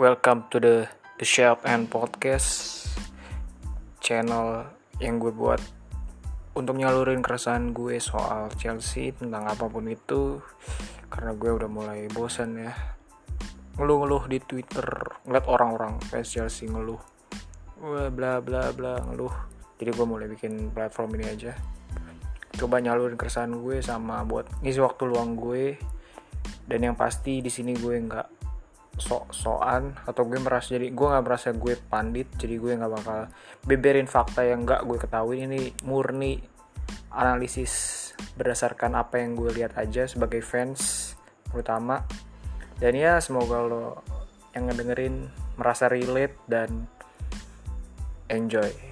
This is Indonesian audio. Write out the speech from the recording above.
welcome to the the Shelf and Podcast channel yang gue buat untuk nyalurin keresahan gue soal Chelsea tentang apa pun itu. Karena gue udah mulai bosan ya. Ngeluh-ngeluh di Twitter ngeliat orang-orang fans Chelsea ngeluh. Bla bla bla ngeluh. Jadi gue mulai bikin platform ini aja. Coba nyalurin keresahan gue sama buat ngisi waktu luang gue. Dan yang pasti di sini gue nggak sok-sokan atau gue merasa jadi gue nggak merasa gue pandit jadi gue nggak bakal beberin fakta yang nggak gue ketahui. Ini murni analisis berdasarkan apa yang gue lihat aja sebagai fans terutama. Dan ya semoga lo yang ngedengerin merasa relate dan enjoy